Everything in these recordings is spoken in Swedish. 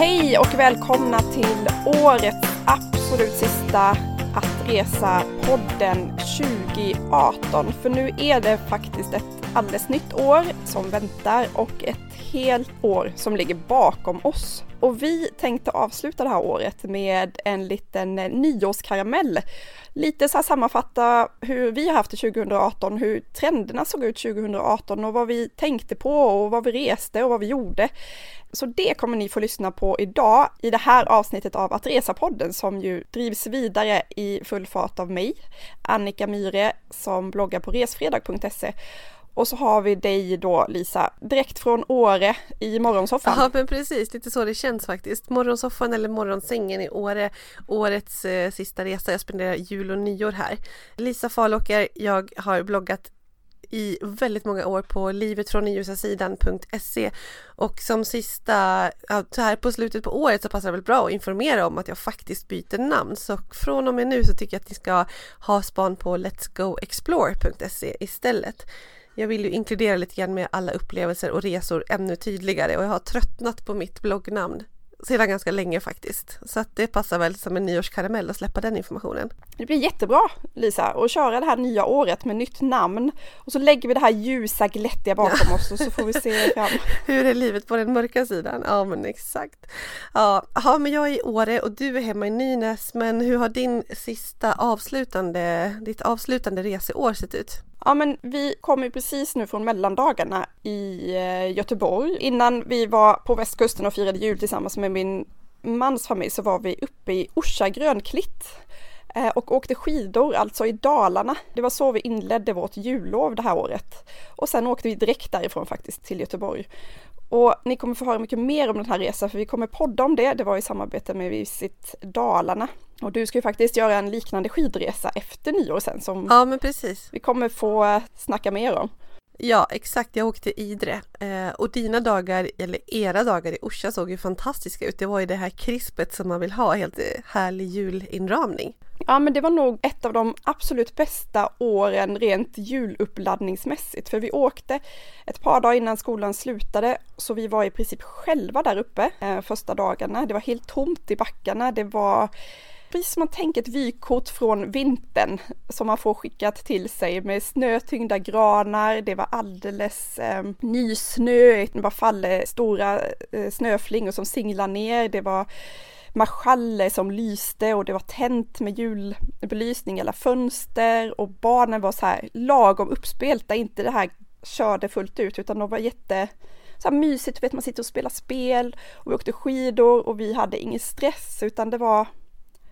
Hej och välkomna till årets absolut sista Att Resa-podden 2018. För nu är det faktiskt ett alldeles nytt år som väntar och ett helt år som ligger bakom oss. Och vi tänkte avsluta det här året med en liten eh, nyårskaramell. Lite så här sammanfatta hur vi har haft det 2018, hur trenderna såg ut 2018 och vad vi tänkte på och vad vi reste och vad vi gjorde. Så det kommer ni få lyssna på idag i det här avsnittet av Att Resa-podden som ju drivs vidare i full fart av mig, Annika Myre, som bloggar på resfredag.se och så har vi dig då Lisa, direkt från Åre i morgonsoffan. Ja men precis, lite så det känns faktiskt. Morgonsoffan eller morgonsängen i Åre, årets eh, sista resa. Jag spenderar jul och nyår här. Lisa Falåker, jag har bloggat i väldigt många år på livetfråndenljusasidan.se och som sista, så här på slutet på året så passar det väl bra att informera om att jag faktiskt byter namn så från och med nu så tycker jag att ni ska ha span på letsgoexplore.se istället. Jag vill ju inkludera lite grann med alla upplevelser och resor ännu tydligare och jag har tröttnat på mitt bloggnamn sedan ganska länge faktiskt. Så att det passar väl som en nyårskaramell att släppa den informationen. Det blir jättebra Lisa att köra det här nya året med nytt namn och så lägger vi det här ljusa glättiga bakom oss och så får vi se fram. Hur är livet på den mörka sidan? Ja men exakt. Ja, aha, men jag är i Åre och du är hemma i Nynäs men hur har din sista avslutande, ditt avslutande reseår sett ut? Ja men vi kom ju precis nu från mellandagarna i eh, Göteborg. Innan vi var på västkusten och firade jul tillsammans med min mans familj så var vi uppe i Orsa grönklitt eh, och åkte skidor, alltså i Dalarna. Det var så vi inledde vårt jullov det här året. Och sen åkte vi direkt därifrån faktiskt till Göteborg. Och ni kommer få höra mycket mer om den här resan för vi kommer podda om det. Det var i samarbete med Visit Dalarna. Och du ska ju faktiskt göra en liknande skidresa efter nyår sen som ja, men precis. vi kommer få snacka mer om. Ja, exakt. Jag åkte till Idre eh, och dina dagar, eller era dagar i Orsa såg ju fantastiska ut. Det var ju det här krispet som man vill ha, helt eh, härlig julinramning. Ja, men det var nog ett av de absolut bästa åren rent juluppladdningsmässigt, för vi åkte ett par dagar innan skolan slutade, så vi var i princip själva där uppe eh, första dagarna. Det var helt tomt i backarna. Det var precis som man tänker ett vykort från vintern som man får skickat till sig med snötyngda granar. Det var alldeles eh, nysnö, det var faller stora eh, snöflingor som singlar ner. Det var marschaller som lyste och det var tänt med julbelysning i alla fönster och barnen var så här lagom uppspelta, inte det här körde fullt ut utan de var jätte så här mysigt, vet man sitter och spelar spel och vi åkte skidor och vi hade ingen stress utan det var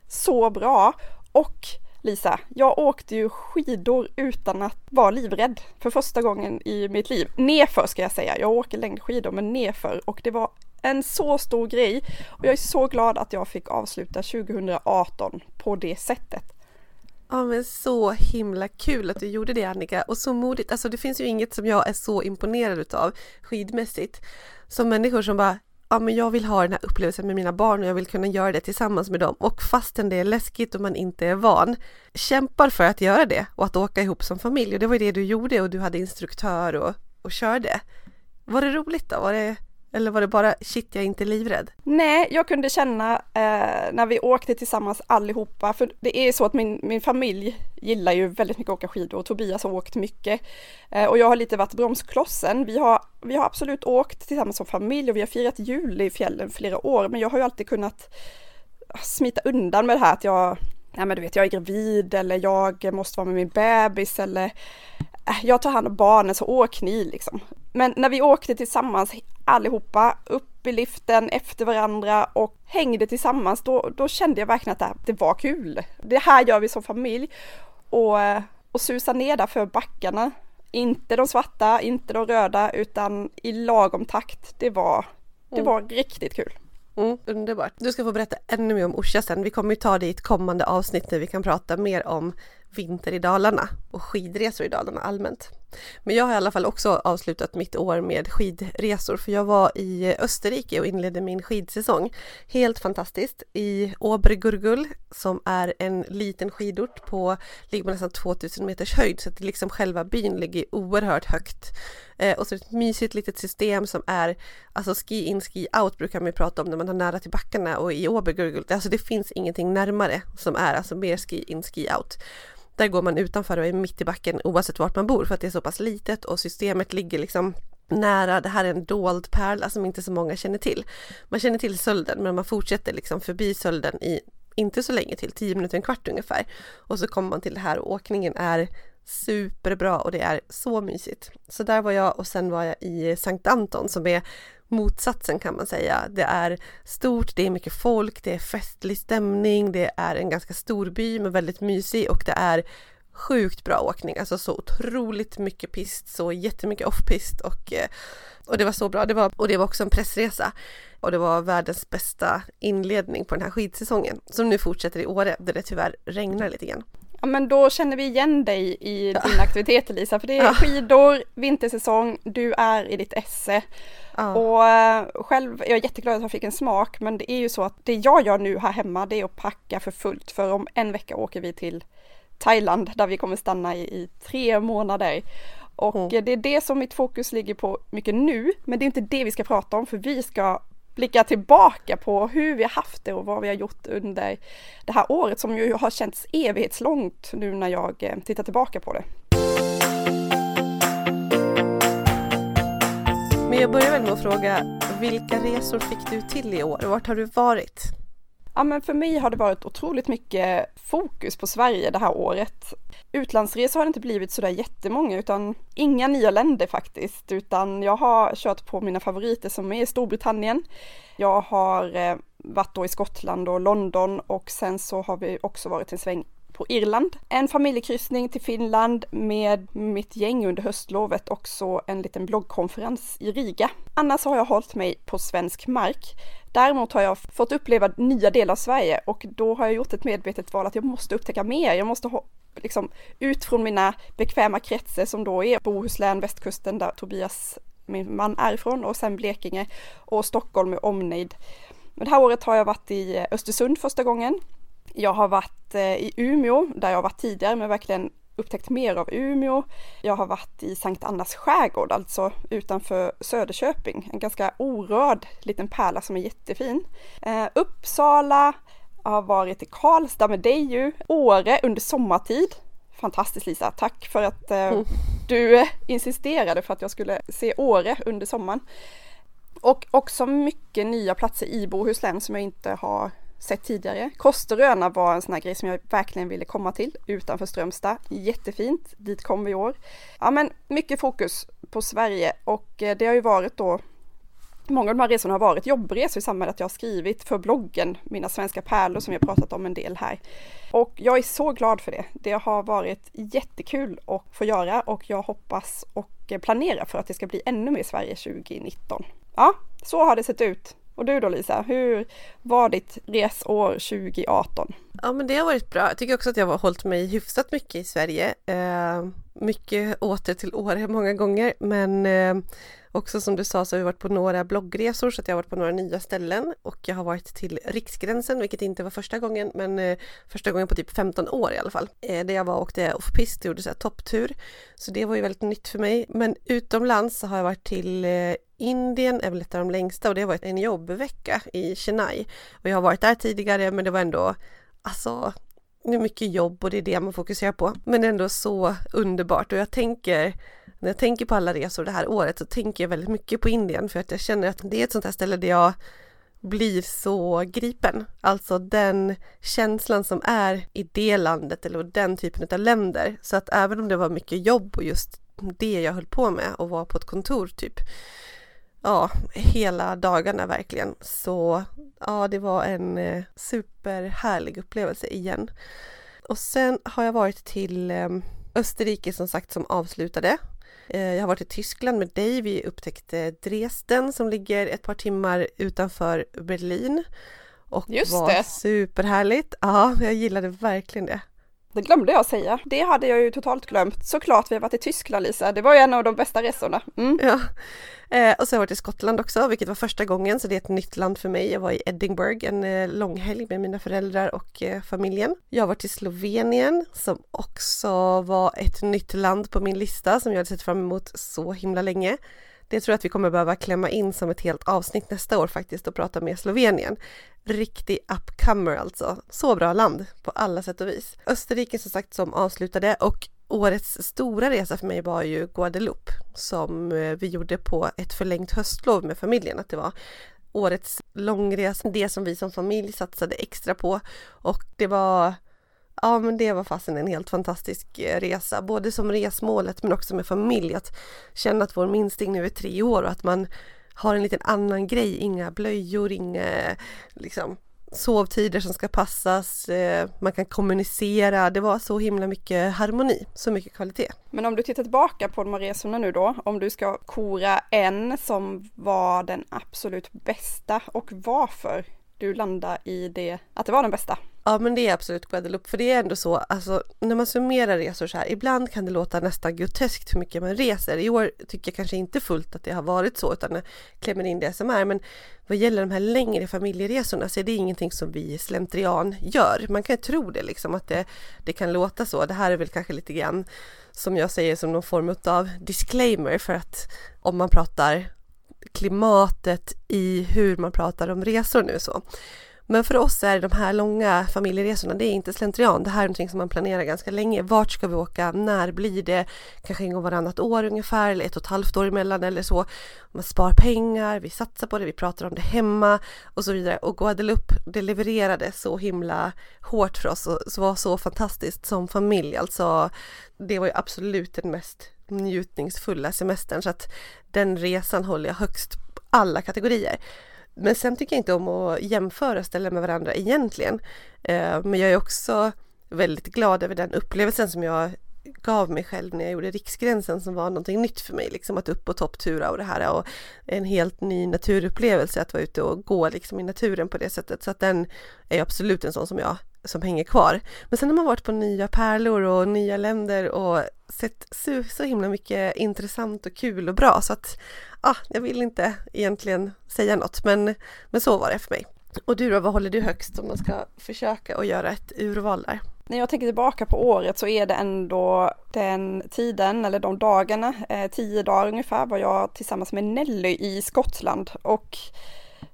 så bra. Och Lisa, jag åkte ju skidor utan att vara livrädd för första gången i mitt liv. Nerför ska jag säga, jag åker längdskidor men nerför och det var en så stor grej och jag är så glad att jag fick avsluta 2018 på det sättet. Ja men så himla kul att du gjorde det Annika och så modigt. Alltså det finns ju inget som jag är så imponerad utav skidmässigt som människor som bara ja men jag vill ha den här upplevelsen med mina barn och jag vill kunna göra det tillsammans med dem och fastän det är läskigt och man inte är van kämpar för att göra det och att åka ihop som familj och det var ju det du gjorde och du hade instruktör och, och körde. Var det roligt då? Var det eller var det bara shit, jag är inte livrädd? Nej, jag kunde känna eh, när vi åkte tillsammans allihopa, för det är så att min, min familj gillar ju väldigt mycket att åka skidor och Tobias har åkt mycket. Eh, och jag har lite varit bromsklossen. Vi har, vi har absolut åkt tillsammans som familj och vi har firat jul i fjällen flera år, men jag har ju alltid kunnat ah, smita undan med det här att jag, nej men du vet, jag är gravid eller jag måste vara med min bebis eller äh, jag tar hand om barnen så åk ni liksom. Men när vi åkte tillsammans allihopa upp i liften efter varandra och hängde tillsammans, då, då kände jag verkligen att det, det var kul. Det här gör vi som familj. Och, och susa ner där för backarna. Inte de svarta, inte de röda, utan i lagom takt. Det var, det mm. var riktigt kul. Mm, underbart. Du ska få berätta ännu mer om Orsa sen. Vi kommer ju ta det i ett kommande avsnitt när vi kan prata mer om vinter i Dalarna och skidresor i Dalarna allmänt. Men jag har i alla fall också avslutat mitt år med skidresor för jag var i Österrike och inledde min skidsäsong. Helt fantastiskt i Obergurgul som är en liten skidort på, ligger på nästan 2000 meters höjd så att liksom själva byn ligger oerhört högt. Eh, och så ett mysigt litet system som är, alltså ski in, ski out brukar man ju prata om när man har nära till backarna och i Obergurgul, alltså det finns ingenting närmare som är alltså mer ski in, ski out. Där går man utanför och är mitt i backen oavsett vart man bor för att det är så pass litet och systemet ligger liksom nära, det här är en dold pärla som inte så många känner till. Man känner till sölden men man fortsätter liksom förbi sölden i inte så länge till, 10 minuter, en kvart ungefär. Och så kommer man till det här och åkningen är superbra och det är så mysigt. Så där var jag och sen var jag i Sankt Anton som är motsatsen kan man säga. Det är stort, det är mycket folk, det är festlig stämning, det är en ganska stor by men väldigt mysig och det är sjukt bra åkning, alltså så otroligt mycket pist, så jättemycket offpist och, eh, och det var så bra. Det var, och det var också en pressresa och det var världens bästa inledning på den här skidsäsongen som nu fortsätter i Åre där det tyvärr regnar lite grann. Ja men då känner vi igen dig i ja. din aktivitet Elisa, för det är ja. skidor, vintersäsong, du är i ditt esse. Ja. Och uh, själv är jag jätteglad att jag fick en smak, men det är ju så att det jag gör nu här hemma, det är att packa för fullt, för om en vecka åker vi till Thailand där vi kommer stanna i, i tre månader. Och mm. det är det som mitt fokus ligger på mycket nu, men det är inte det vi ska prata om, för vi ska blicka tillbaka på hur vi har haft det och vad vi har gjort under det här året som ju har känts evighetslångt nu när jag eh, tittar tillbaka på det. Men jag börjar väl med att fråga, vilka resor fick du till i år? Vart har du varit? Ja men för mig har det varit otroligt mycket fokus på Sverige det här året. Utlandsresor har det inte blivit sådär jättemånga utan inga nya länder faktiskt utan jag har kört på mina favoriter som är Storbritannien. Jag har eh, varit då i Skottland och London och sen så har vi också varit en sväng på Irland. En familjekryssning till Finland med mitt gäng under höstlovet och så en liten bloggkonferens i Riga. Annars har jag hållit mig på svensk mark. Däremot har jag fått uppleva nya delar av Sverige och då har jag gjort ett medvetet val att jag måste upptäcka mer. Jag måste ha, liksom ut från mina bekväma kretsar som då är Bohuslän, västkusten där Tobias, min man, är ifrån och sen Blekinge och Stockholm med omnejd. Men det här året har jag varit i Östersund första gången. Jag har varit eh, i Umeå där jag varit tidigare men verkligen upptäckt mer av Umeå. Jag har varit i Sankt Annas skärgård, alltså utanför Söderköping. En ganska orörd liten pärla som är jättefin. Eh, Uppsala, jag har varit i Karlstad med dig ju. Åre under sommartid. Fantastiskt Lisa, tack för att eh, mm. du insisterade för att jag skulle se Åre under sommaren. Och också mycket nya platser i Bohuslän som jag inte har sett tidigare. Kosteröarna var en sån här grej som jag verkligen ville komma till utanför Strömstad. Jättefint, dit kom vi i år. Ja men mycket fokus på Sverige och eh, det har ju varit då Många av de här resorna har varit jobbresor i samband med att jag har skrivit för bloggen Mina svenska pärlor som jag pratat om en del här. Och jag är så glad för det. Det har varit jättekul att få göra och jag hoppas och eh, planerar för att det ska bli ännu mer Sverige 2019. Ja, så har det sett ut och du då Lisa, hur var ditt resår 2018? Ja men det har varit bra. Jag tycker också att jag har hållit mig hyfsat mycket i Sverige. Eh, mycket åter till Åre många gånger men eh, också som du sa så har vi varit på några bloggresor så att jag har varit på några nya ställen och jag har varit till Riksgränsen vilket inte var första gången men eh, första gången på typ 15 år i alla fall. Eh, där jag var och åkte off-pist och gjorde så här topptur. Så det var ju väldigt nytt för mig. Men utomlands så har jag varit till eh, Indien är väl ett av de längsta och det har varit en jobbvecka i Chennai. Och jag har varit där tidigare men det var ändå, alltså, det är mycket jobb och det är det man fokuserar på. Men ändå så underbart och jag tänker, när jag tänker på alla resor det här året så tänker jag väldigt mycket på Indien för att jag känner att det är ett sånt här ställe där jag blir så gripen. Alltså den känslan som är i det landet eller den typen av länder. Så att även om det var mycket jobb och just det jag höll på med och var på ett kontor typ ja, hela dagarna verkligen. Så ja, det var en eh, superhärlig upplevelse igen. Och sen har jag varit till eh, Österrike som sagt som avslutade. Eh, jag har varit i Tyskland med dig. Vi upptäckte Dresden som ligger ett par timmar utanför Berlin. Och Just var det. superhärligt. Ja, jag gillade verkligen det. Det glömde jag säga. Det hade jag ju totalt glömt. Såklart vi har varit i Tyskland Lisa. Det var ju en av de bästa resorna. Mm. Ja. Eh, och så har jag varit i Skottland också, vilket var första gången, så det är ett nytt land för mig. Jag var i Edinburgh en eh, långhelg med mina föräldrar och eh, familjen. Jag har varit i Slovenien som också var ett nytt land på min lista som jag hade sett fram emot så himla länge. Det tror jag att vi kommer behöva klämma in som ett helt avsnitt nästa år faktiskt och prata med Slovenien. Riktig upcomer alltså. Så bra land på alla sätt och vis. Österrike som sagt som avslutade och årets stora resa för mig var ju Guadeloupe som eh, vi gjorde på ett förlängt höstlov med familjen. Att det var årets långresa, det som vi som familj satsade extra på och det var Ja men det var fasen en helt fantastisk eh, resa, både som resmålet men också med familj. Att känna att vår minsting nu är tre år och att man har en liten annan grej, inga blöjor, inga liksom sovtider som ska passas, eh, man kan kommunicera. Det var så himla mycket harmoni, så mycket kvalitet. Men om du tittar tillbaka på de här resorna nu då, om du ska kora en som var den absolut bästa och varför du landar i det, att det var den bästa? Ja men det är absolut Guadeloupe, för det är ändå så, alltså när man summerar resor så här, ibland kan det låta nästan groteskt hur mycket man reser. I år tycker jag kanske inte fullt att det har varit så, utan jag klämmer in det som är. Men vad gäller de här längre familjeresorna så är det ingenting som vi slentrian gör. Man kan ju tro det liksom, att det, det kan låta så. Det här är väl kanske lite grann som jag säger som någon form av disclaimer för att om man pratar klimatet i hur man pratar om resor nu så. Men för oss är de här långa familjeresorna, det är inte slentrian. Det här är någonting som man planerar ganska länge. Vart ska vi åka? När blir det? Kanske en gång varannat år ungefär eller ett och ett halvt år emellan eller så. Man spar pengar, vi satsar på det, vi pratar om det hemma och så vidare. Och Guadeloupe, det levererade så himla hårt för oss och var så fantastiskt som familj. Alltså, det var ju absolut den mest njutningsfulla semestern så att den resan håller jag högst alla kategorier. Men sen tycker jag inte om att jämföra ställen med varandra egentligen. Eh, men jag är också väldigt glad över den upplevelsen som jag gav mig själv när jag gjorde Riksgränsen som var någonting nytt för mig, liksom att upp och topptura och det här och en helt ny naturupplevelse att vara ute och gå liksom i naturen på det sättet. Så att den är absolut en sån som jag som hänger kvar. Men sen har man varit på nya pärlor och nya länder och sett så, så himla mycket intressant och kul och bra så att ah, jag vill inte egentligen säga något men, men så var det för mig. Och du då, vad håller du högst om man ska försöka att göra ett urval där? När jag tänker tillbaka på året så är det ändå den tiden eller de dagarna, eh, tio dagar ungefär var jag tillsammans med Nelly i Skottland och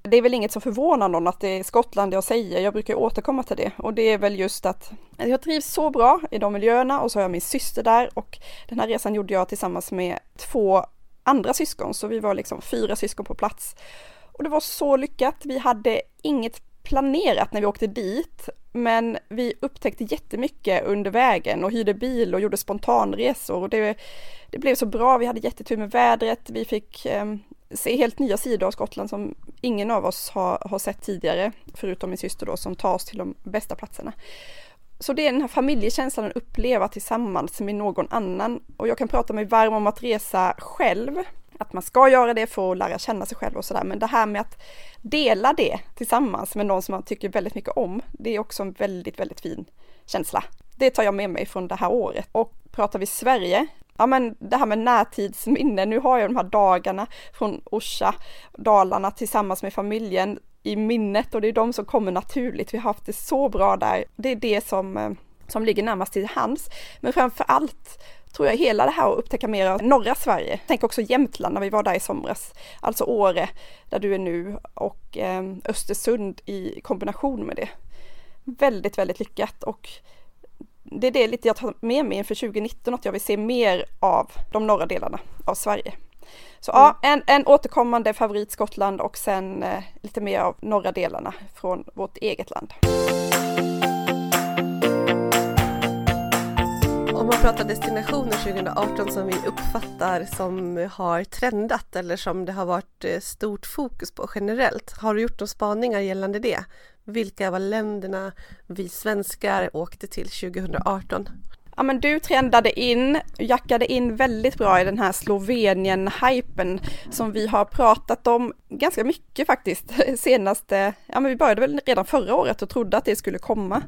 det är väl inget som förvånar någon att det är Skottland jag säger, jag brukar återkomma till det och det är väl just att jag trivs så bra i de miljöerna och så har jag min syster där och den här resan gjorde jag tillsammans med två andra syskon så vi var liksom fyra syskon på plats. Och det var så lyckat, vi hade inget planerat när vi åkte dit, men vi upptäckte jättemycket under vägen och hyrde bil och gjorde spontanresor och det, det blev så bra. Vi hade jättetur med vädret. Vi fick eh, se helt nya sidor av Skottland som ingen av oss har, har sett tidigare, förutom min syster då som tar oss till de bästa platserna. Så det är den här familjekänslan att uppleva tillsammans med någon annan. Och jag kan prata mig varm om att resa själv, att man ska göra det för att lära känna sig själv och sådär, men det här med att dela det tillsammans med någon som man tycker väldigt mycket om, det är också en väldigt, väldigt fin känsla. Det tar jag med mig från det här året. Och pratar vi Sverige, ja men det här med närtidsminne, nu har jag de här dagarna från Orsa, Dalarna tillsammans med familjen i minnet och det är de som kommer naturligt. Vi har haft det så bra där. Det är det som, eh, som ligger närmast till hands. Men framför allt tror jag hela det här att upptäcka mer av norra Sverige. Tänk också Jämtland när vi var där i somras, alltså Åre där du är nu och eh, Östersund i kombination med det. Väldigt, väldigt lyckat och det är det lite jag tar med mig inför 2019, att jag vill se mer av de norra delarna av Sverige. Så mm. ja, en, en återkommande favorit Skottland och sen eh, lite mer av norra delarna från vårt eget land. Om man pratar destinationer 2018 som vi uppfattar som har trendat eller som det har varit eh, stort fokus på generellt. Har du gjort några spaningar gällande det? Vilka var länderna vi svenskar åkte till 2018? Ja men du trendade in, jackade in väldigt bra i den här Slovenien-hypen som vi har pratat om ganska mycket faktiskt senaste, ja men vi började väl redan förra året och trodde att det skulle komma.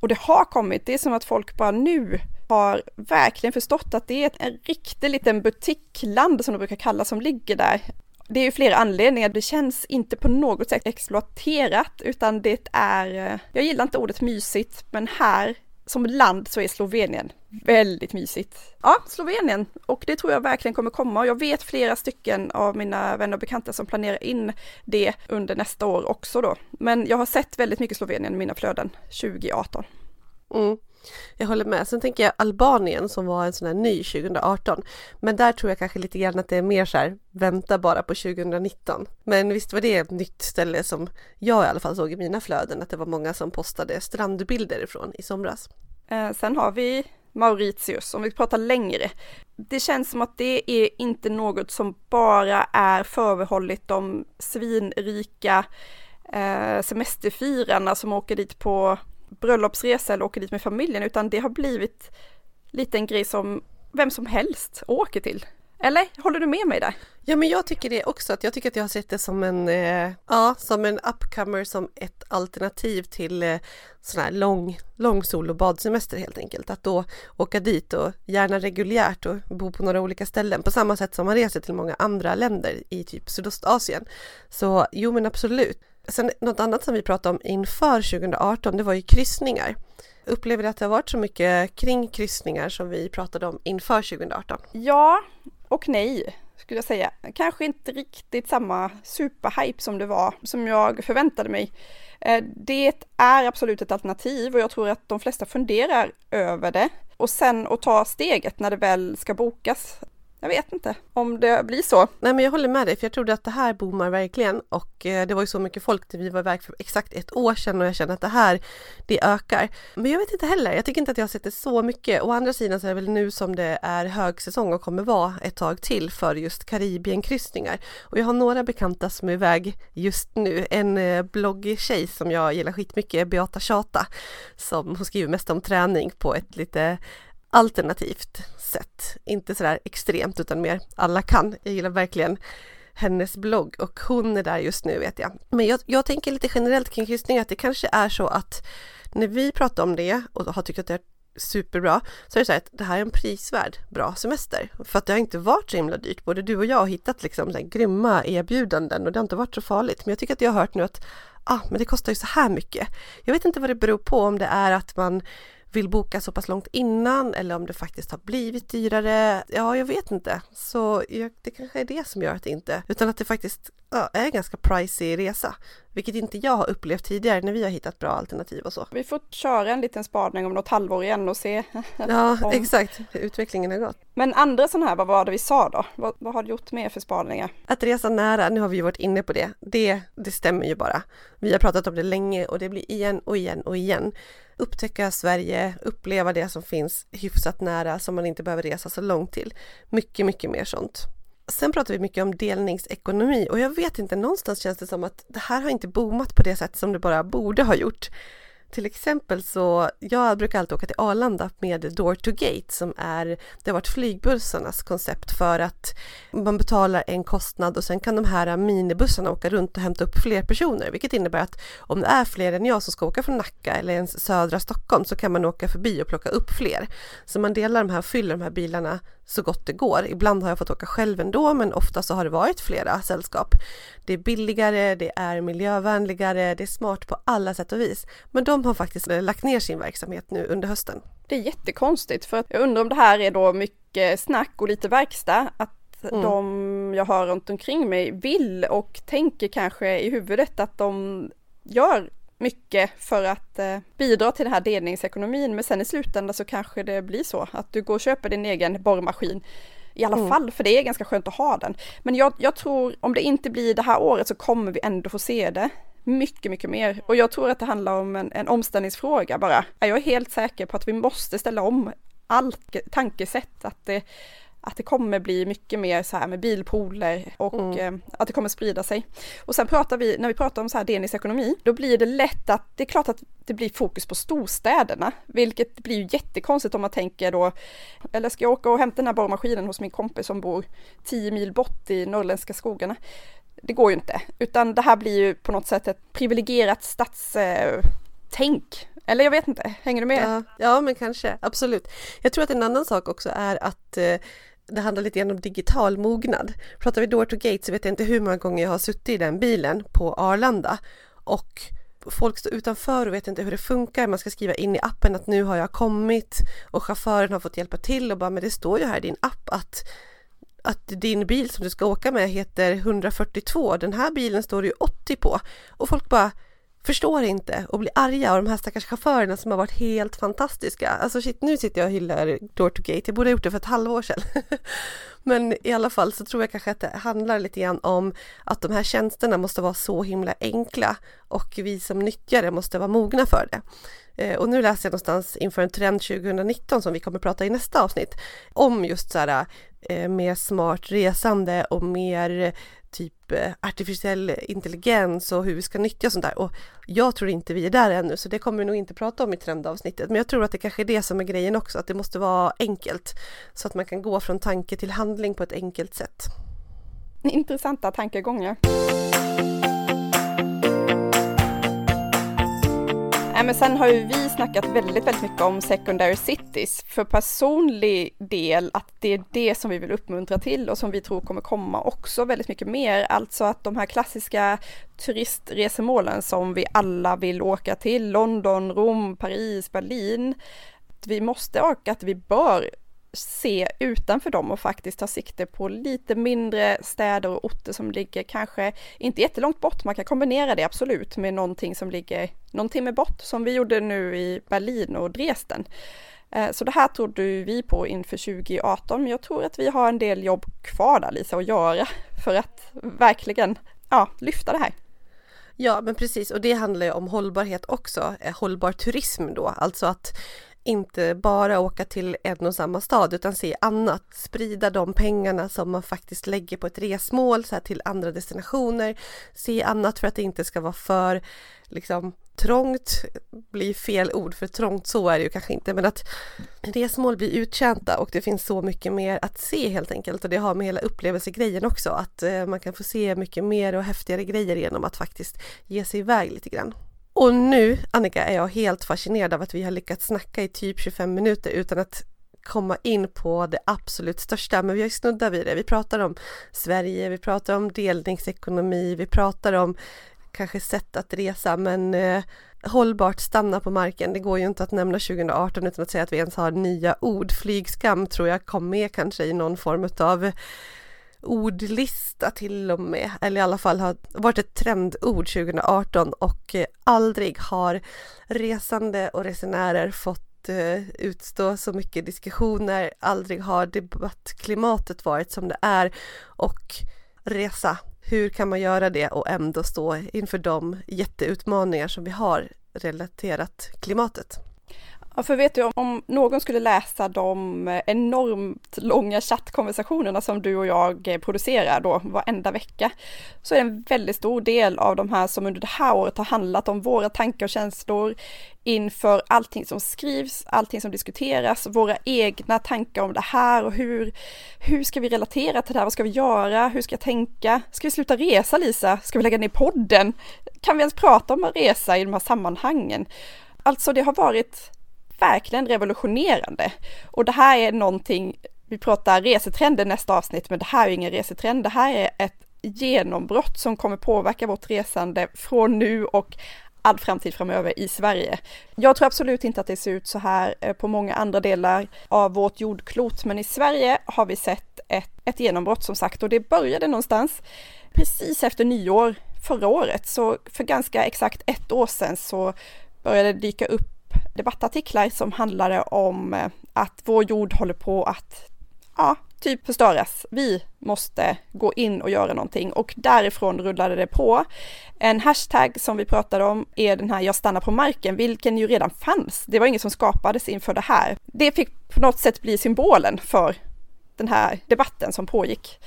Och det har kommit, det är som att folk bara nu har verkligen förstått att det är en riktig liten butikland som de brukar kalla som ligger där. Det är ju flera anledningar, det känns inte på något sätt exploaterat utan det är, eh, jag gillar inte ordet mysigt, men här som land så är Slovenien väldigt mysigt. Ja, Slovenien och det tror jag verkligen kommer komma och jag vet flera stycken av mina vänner och bekanta som planerar in det under nästa år också då. Men jag har sett väldigt mycket Slovenien i mina flöden 2018. Mm. Jag håller med. Sen tänker jag Albanien som var en sån här ny 2018. Men där tror jag kanske lite grann att det är mer så här, vänta bara på 2019. Men visst var det ett nytt ställe som jag i alla fall såg i mina flöden, att det var många som postade strandbilder ifrån i somras. Eh, sen har vi Mauritius, om vi pratar längre. Det känns som att det är inte något som bara är förbehållet de svinrika eh, semesterfirarna som åker dit på bröllopsresa eller åker dit med familjen, utan det har blivit lite en grej som vem som helst åker till. Eller håller du med mig där? Ja men jag tycker det också, att jag tycker att jag har sett det som en, eh, ja, som en upcomer, som ett alternativ till eh, sån här lång, lång sol och badsemester helt enkelt. Att då åka dit och gärna reguljärt och bo på några olika ställen på samma sätt som man reser till många andra länder i typ Sydostasien. Så jo men absolut. Sen något annat som vi pratade om inför 2018, det var ju kryssningar. Upplever du att det har varit så mycket kring kryssningar som vi pratade om inför 2018? Ja och nej skulle jag säga. Kanske inte riktigt samma superhype som det var, som jag förväntade mig. Eh, det är absolut ett alternativ och jag tror att de flesta funderar över det. Och sen att ta steget när det väl ska bokas jag vet inte om det blir så. Nej men jag håller med dig för jag trodde att det här boomar verkligen och eh, det var ju så mycket folk när vi var iväg för exakt ett år sedan och jag känner att det här det ökar. Men jag vet inte heller, jag tycker inte att jag har sett det så mycket. Å andra sidan så är det väl nu som det är högsäsong och kommer vara ett tag till för just Karibienkryssningar. Och jag har några bekanta som är iväg just nu. En eh, bloggtjej som jag gillar skitmycket, Beata Tjata. som hon skriver mest om träning på ett lite alternativt sätt. Inte sådär extremt utan mer alla kan. Jag gillar verkligen hennes blogg och hon är där just nu vet jag. Men jag, jag tänker lite generellt kring kryssning att det kanske är så att när vi pratar om det och har tyckt att det är superbra så är det så här att det här är en prisvärd bra semester för att det har inte varit så himla dyrt. Både du och jag har hittat liksom så här grymma erbjudanden och det har inte varit så farligt. Men jag tycker att jag har hört nu att ah, men det kostar ju så här mycket. Jag vet inte vad det beror på om det är att man vill boka så pass långt innan eller om det faktiskt har blivit dyrare. Ja, jag vet inte. Så det kanske är det som gör att det inte, utan att det faktiskt ja, är en ganska pricey resa. Vilket inte jag har upplevt tidigare när vi har hittat bra alternativ och så. Vi får köra en liten spaning om något halvår igen och se. Ja, om... exakt hur utvecklingen har gått. Men andra sådana här, vad var det vi sa då? Vad, vad har du gjort mer för spaningar? Att resa nära, nu har vi ju varit inne på det. Det, det stämmer ju bara. Vi har pratat om det länge och det blir igen och igen och igen upptäcka Sverige, uppleva det som finns hyfsat nära som man inte behöver resa så långt till. Mycket, mycket mer sånt. Sen pratar vi mycket om delningsekonomi och jag vet inte, någonstans känns det som att det här har inte boomat på det sätt som det bara borde ha gjort. Till exempel så, jag brukar alltid åka till Arlanda med Door to Gate som är, det har varit flygbussarnas koncept för att man betalar en kostnad och sen kan de här minibussarna åka runt och hämta upp fler personer, vilket innebär att om det är fler än jag som ska åka från Nacka eller ens södra Stockholm så kan man åka förbi och plocka upp fler. Så man delar de här, fyller de här bilarna så gott det går. Ibland har jag fått åka själv ändå, men ofta så har det varit flera sällskap. Det är billigare, det är miljövänligare, det är smart på alla sätt och vis. Men de har faktiskt lagt ner sin verksamhet nu under hösten. Det är jättekonstigt för jag undrar om det här är då mycket snack och lite verkstad. Att mm. de jag har runt omkring mig vill och tänker kanske i huvudet att de gör mycket för att eh, bidra till den här delningsekonomin. Men sen i slutändan så kanske det blir så att du går och köper din egen borrmaskin i alla mm. fall, för det är ganska skönt att ha den. Men jag, jag, tror om det inte blir det här året så kommer vi ändå få se det mycket, mycket mer. Och jag tror att det handlar om en, en omställningsfråga bara. Jag är helt säker på att vi måste ställa om allt tankesätt, att det att det kommer bli mycket mer så här med bilpooler och mm. eh, att det kommer sprida sig. Och sen pratar vi, när vi pratar om så här delningsekonomi, då blir det lätt att, det är klart att det blir fokus på storstäderna, vilket blir ju jättekonstigt om man tänker då, eller ska jag åka och hämta den här borrmaskinen hos min kompis som bor 10 mil bort i norrländska skogarna? Det går ju inte, utan det här blir ju på något sätt ett privilegierat stadstänk eller jag vet inte, hänger du med? Ja, ja, men kanske, absolut. Jag tror att en annan sak också är att eh, det handlar lite grann om digital mognad. Pratar vi door to gate så vet jag inte hur många gånger jag har suttit i den bilen på Arlanda och folk står utanför och vet inte hur det funkar. Man ska skriva in i appen att nu har jag kommit och chauffören har fått hjälpa till och bara men det står ju här i din app att att din bil som du ska åka med heter 142. Den här bilen står det ju 80 på och folk bara förstår inte och blir arga och de här stackars chaufförerna som har varit helt fantastiska. Alltså shit, nu sitter jag och hyllar Door to Gate. Jag borde ha gjort det för ett halvår sedan. Men i alla fall så tror jag kanske att det handlar lite grann om att de här tjänsterna måste vara så himla enkla och vi som nyttjare måste vara mogna för det. Eh, och nu läser jag någonstans inför en trend 2019 som vi kommer prata i nästa avsnitt om just så här eh, mer smart resande och mer typ eh, artificiell intelligens och hur vi ska nyttja sånt där. Och jag tror inte vi är där ännu, så det kommer vi nog inte prata om i trendavsnittet. Men jag tror att det kanske är det som är grejen också, att det måste vara enkelt så att man kan gå från tanke till handling på ett enkelt sätt. Intressanta tankegångar. Nej, men sen har ju vi snackat väldigt, väldigt mycket om secondary cities för personlig del att det är det som vi vill uppmuntra till och som vi tror kommer komma också väldigt mycket mer. Alltså att de här klassiska turistresemålen som vi alla vill åka till, London, Rom, Paris, Berlin. Vi måste och att vi bör se utanför dem och faktiskt ta sikte på lite mindre städer och orter som ligger kanske inte jättelångt bort. Man kan kombinera det absolut med någonting som ligger någon timme bort som vi gjorde nu i Berlin och Dresden. Eh, så det här trodde vi på inför 2018, men jag tror att vi har en del jobb kvar där Lisa att göra för att verkligen ja, lyfta det här. Ja, men precis och det handlar ju om hållbarhet också, eh, hållbar turism då, alltså att inte bara åka till en och samma stad utan se annat, sprida de pengarna som man faktiskt lägger på ett resmål så här, till andra destinationer, se annat för att det inte ska vara för liksom trångt. Blir fel ord för trångt så är det ju kanske inte. Men att resmål blir uttjänta och det finns så mycket mer att se helt enkelt. Och det har med hela upplevelsegrejen också att eh, man kan få se mycket mer och häftigare grejer genom att faktiskt ge sig iväg lite grann. Och nu, Annika, är jag helt fascinerad av att vi har lyckats snacka i typ 25 minuter utan att komma in på det absolut största, men vi har ju snuddat vid det. Vi pratar om Sverige, vi pratar om delningsekonomi, vi pratar om kanske sätt att resa, men eh, hållbart stanna på marken. Det går ju inte att nämna 2018 utan att säga att vi ens har nya ord. Flygskam tror jag kom med kanske i någon form av ordlista till och med, eller i alla fall har varit ett trendord 2018 och eh, aldrig har resande och resenärer fått eh, utstå så mycket diskussioner, aldrig har debattklimatet varit som det är och resa, hur kan man göra det och ändå stå inför de jätteutmaningar som vi har relaterat klimatet? Ja, för vet du, om någon skulle läsa de enormt långa chattkonversationerna som du och jag producerar då varenda vecka, så är det en väldigt stor del av de här som under det här året har handlat om våra tankar och känslor inför allting som skrivs, allting som diskuteras, våra egna tankar om det här och hur, hur ska vi relatera till det här? Vad ska vi göra? Hur ska jag tänka? Ska vi sluta resa Lisa? Ska vi lägga ner podden? Kan vi ens prata om att resa i de här sammanhangen? Alltså det har varit verkligen revolutionerande. Och det här är någonting, vi pratar resetrender nästa avsnitt, men det här är ingen resetrend, det här är ett genombrott som kommer påverka vårt resande från nu och all framtid framöver i Sverige. Jag tror absolut inte att det ser ut så här eh, på många andra delar av vårt jordklot, men i Sverige har vi sett ett, ett genombrott som sagt och det började någonstans precis efter nyår förra året, så för ganska exakt ett år sedan så började det dyka upp debattartiklar som handlade om eh, att vår jord håller på att, ja, typ förstöras. Vi måste gå in och göra någonting och därifrån rullade det på. En hashtag som vi pratade om är den här jag stannar på marken, vilken ju redan fanns. Det var inget som skapades inför det här. Det fick på något sätt bli symbolen för den här debatten som pågick.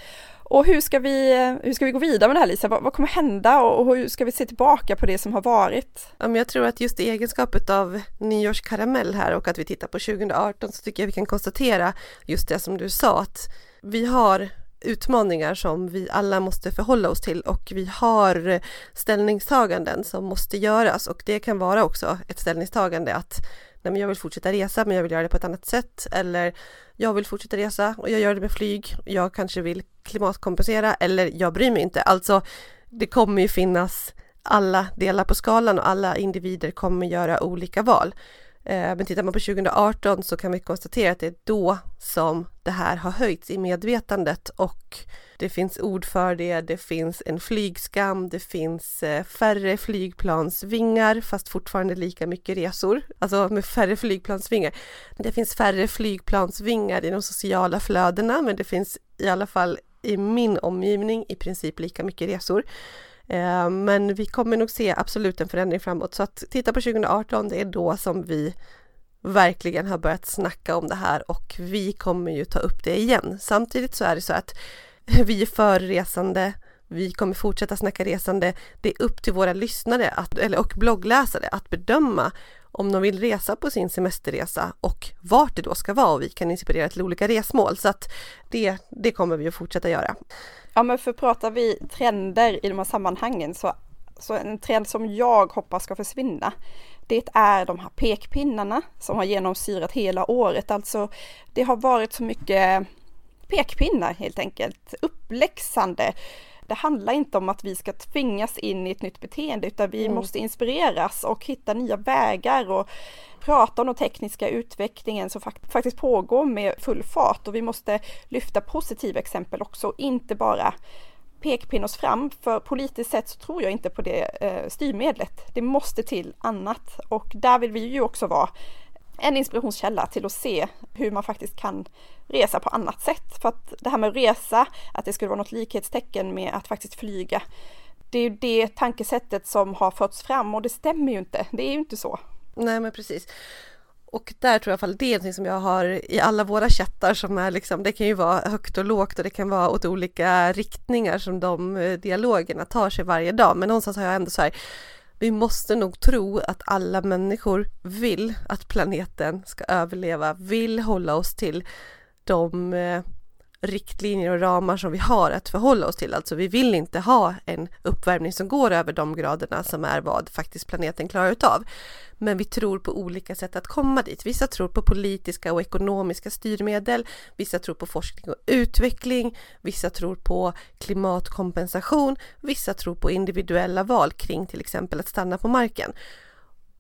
Och hur ska vi, hur ska vi gå vidare med det här Lisa? Vad, vad kommer hända och hur ska vi se tillbaka på det som har varit? Ja, men jag tror att just i egenskapet av nyårskaramell här och att vi tittar på 2018 så tycker jag vi kan konstatera just det som du sa att vi har utmaningar som vi alla måste förhålla oss till och vi har ställningstaganden som måste göras och det kan vara också ett ställningstagande att nej men jag vill fortsätta resa men jag vill göra det på ett annat sätt eller jag vill fortsätta resa och jag gör det med flyg. Jag kanske vill klimatkompensera eller jag bryr mig inte. Alltså det kommer ju finnas alla delar på skalan och alla individer kommer göra olika val. Eh, men tittar man på 2018 så kan vi konstatera att det är då som det här har höjts i medvetandet och det finns ord för det, det finns en flygskam, det finns eh, färre flygplansvingar fast fortfarande lika mycket resor, alltså med färre flygplansvingar. Det finns färre flygplansvingar i de sociala flödena men det finns i alla fall i min omgivning i princip lika mycket resor. Eh, men vi kommer nog se absolut en förändring framåt så att titta på 2018, det är då som vi verkligen har börjat snacka om det här och vi kommer ju ta upp det igen. Samtidigt så är det så att vi är för resande, vi kommer fortsätta snacka resande. Det är upp till våra lyssnare att, eller, och bloggläsare att bedöma om de vill resa på sin semesterresa och vart det då ska vara och vi kan inspirera till olika resmål. Så att det, det kommer vi att fortsätta göra. Ja men för pratar vi trender i de här sammanhangen så, så en trend som jag hoppas ska försvinna det är de här pekpinnarna som har genomsyrat hela året. Alltså det har varit så mycket pekpinnar helt enkelt, uppläxande. Det handlar inte om att vi ska tvingas in i ett nytt beteende utan vi mm. måste inspireras och hitta nya vägar och prata om den tekniska utvecklingen som faktiskt pågår med full fart och vi måste lyfta positiva exempel också, inte bara pekpinn oss fram, för politiskt sett så tror jag inte på det eh, styrmedlet. Det måste till annat och där vill vi ju också vara en inspirationskälla till att se hur man faktiskt kan resa på annat sätt. För att det här med att resa, att det skulle vara något likhetstecken med att faktiskt flyga, det är ju det tankesättet som har förts fram och det stämmer ju inte. Det är ju inte så. Nej men precis. Och där tror jag i alla fall det är någonting som jag har i alla våra chattar som är liksom, det kan ju vara högt och lågt och det kan vara åt olika riktningar som de eh, dialogerna tar sig varje dag. Men någonstans har jag ändå så här, vi måste nog tro att alla människor vill att planeten ska överleva, vill hålla oss till de eh, riktlinjer och ramar som vi har att förhålla oss till. Alltså vi vill inte ha en uppvärmning som går över de graderna som är vad faktiskt planeten klarar utav. Men vi tror på olika sätt att komma dit. Vissa tror på politiska och ekonomiska styrmedel, vissa tror på forskning och utveckling, vissa tror på klimatkompensation, vissa tror på individuella val kring till exempel att stanna på marken.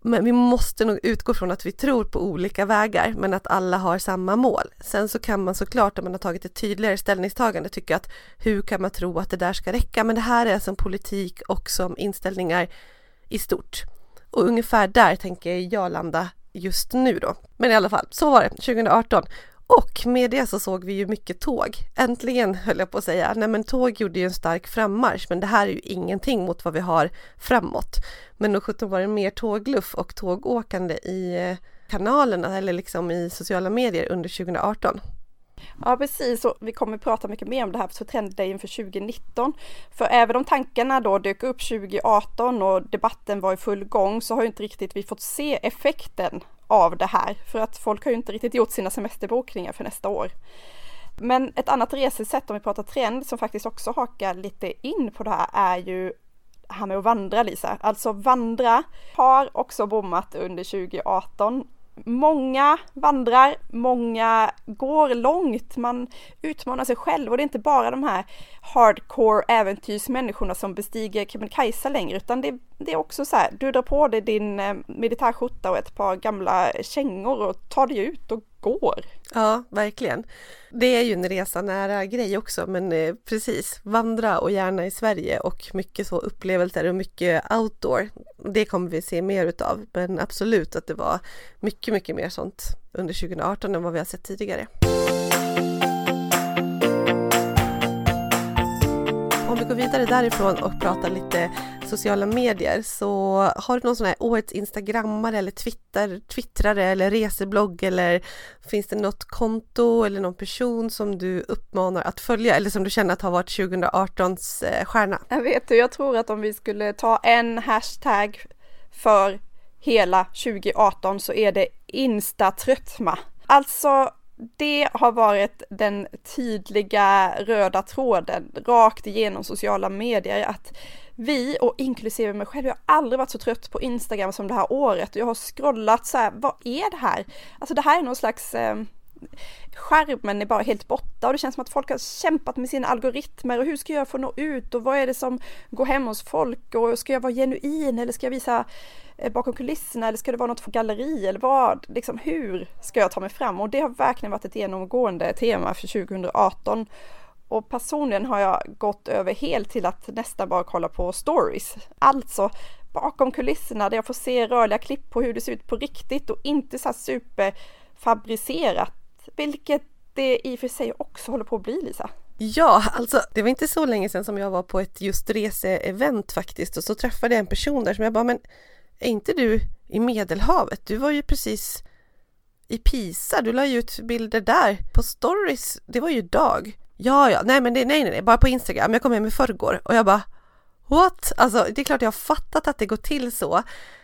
Men vi måste nog utgå från att vi tror på olika vägar men att alla har samma mål. Sen så kan man såklart om man har tagit ett tydligare ställningstagande tycka att hur kan man tro att det där ska räcka? Men det här är alltså som politik och som inställningar i stort. Och ungefär där tänker jag landa just nu då. Men i alla fall, så var det 2018. Och med det så såg vi ju mycket tåg. Äntligen höll jag på att säga. Nej men tåg gjorde ju en stark frammarsch men det här är ju ingenting mot vad vi har framåt. Men nog sjutton var det mer tågluff och tågåkande i eh, kanalerna eller liksom i sociala medier under 2018. Ja precis, och vi kommer prata mycket mer om det här för trenddagen inför 2019. För även om tankarna då dök upp 2018 och debatten var i full gång så har ju inte riktigt vi fått se effekten av det här. För att folk har ju inte riktigt gjort sina semesterbokningar för nästa år. Men ett annat resesätt om vi pratar trend som faktiskt också hakar lite in på det här är ju det här med att vandra Lisa. Alltså vandra har också bommat under 2018 Många vandrar, många går långt, man utmanar sig själv och det är inte bara de här hardcore äventyrsmänniskorna som bestiger Kebnekaise längre utan det, det, är också så här, du drar på dig din eh, militärskjorta och ett par gamla kängor och tar dig ut och går. Ja, verkligen. Det är ju en resa nära grej också, men eh, precis, vandra och gärna i Sverige och mycket så upplevelser och mycket outdoor. Det kommer vi se mer utav, men absolut att det var mycket, mycket mer sånt under 2018 än vad vi har sett tidigare. Vi går vidare därifrån och pratar lite sociala medier så har du någon sån här årets instagrammare eller twitter, twittrare eller reseblogg eller finns det något konto eller någon person som du uppmanar att följa eller som du känner att har varit 2018s eh, stjärna? Jag vet jag tror att om vi skulle ta en hashtag för hela 2018 så är det instatröttma. Alltså det har varit den tydliga röda tråden rakt igenom sociala medier att vi och inklusive mig själv, jag har aldrig varit så trött på Instagram som det här året. Jag har scrollat så här, vad är det här? Alltså det här är någon slags eh, skärmen är bara helt borta och det känns som att folk har kämpat med sina algoritmer och hur ska jag få nå ut och vad är det som går hem hos folk och ska jag vara genuin eller ska jag visa eh, bakom kulisserna eller ska det vara något för galleri eller vad, liksom hur ska jag ta mig fram? Och det har verkligen varit ett genomgående tema för 2018 och personligen har jag gått över helt till att nästan bara kolla på stories. Alltså bakom kulisserna där jag får se rörliga klipp på hur det ser ut på riktigt och inte så här superfabricerat vilket det i och för sig också håller på att bli Lisa. Ja, alltså det var inte så länge sedan som jag var på ett just reseevent faktiskt och så träffade jag en person där som jag bara, men är inte du i Medelhavet? Du var ju precis i Pisa, du la ju ut bilder där på stories, det var ju dag. Ja, ja, nej men det, nej, nej, nej, bara på Instagram, jag kom hem i förrgår och jag bara What? Alltså det är klart jag har fattat att det går till så.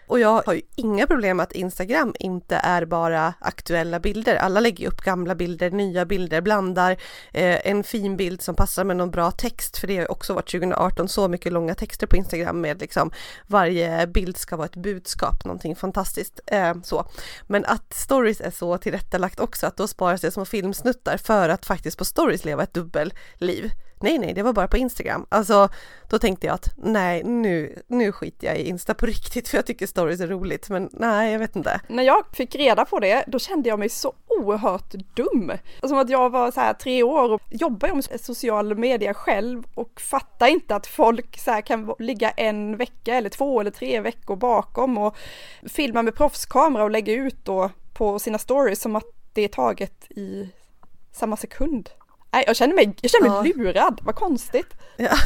Och jag har ju inga problem med att Instagram inte är bara aktuella bilder. Alla lägger upp gamla bilder, nya bilder, blandar eh, en fin bild som passar med någon bra text. För det har ju också varit 2018 så mycket långa texter på Instagram med liksom varje bild ska vara ett budskap, någonting fantastiskt. Eh, så. Men att stories är så tillrättalagt också, att då sparas det små filmsnuttar för att faktiskt på stories leva ett dubbelliv. Nej, nej, det var bara på Instagram. Alltså, då tänkte jag att nej, nu, nu skiter jag i Insta på riktigt för jag tycker stories är roligt. Men nej, jag vet inte. När jag fick reda på det, då kände jag mig så oerhört dum. Som att jag var så här tre år och jobbar med social media själv och fattar inte att folk så här kan ligga en vecka eller två eller tre veckor bakom och filma med proffskamera och lägga ut då på sina stories som att det är taget i samma sekund. Nej, jag känner mig, jag känner mig ja. lurad, vad konstigt. Ja.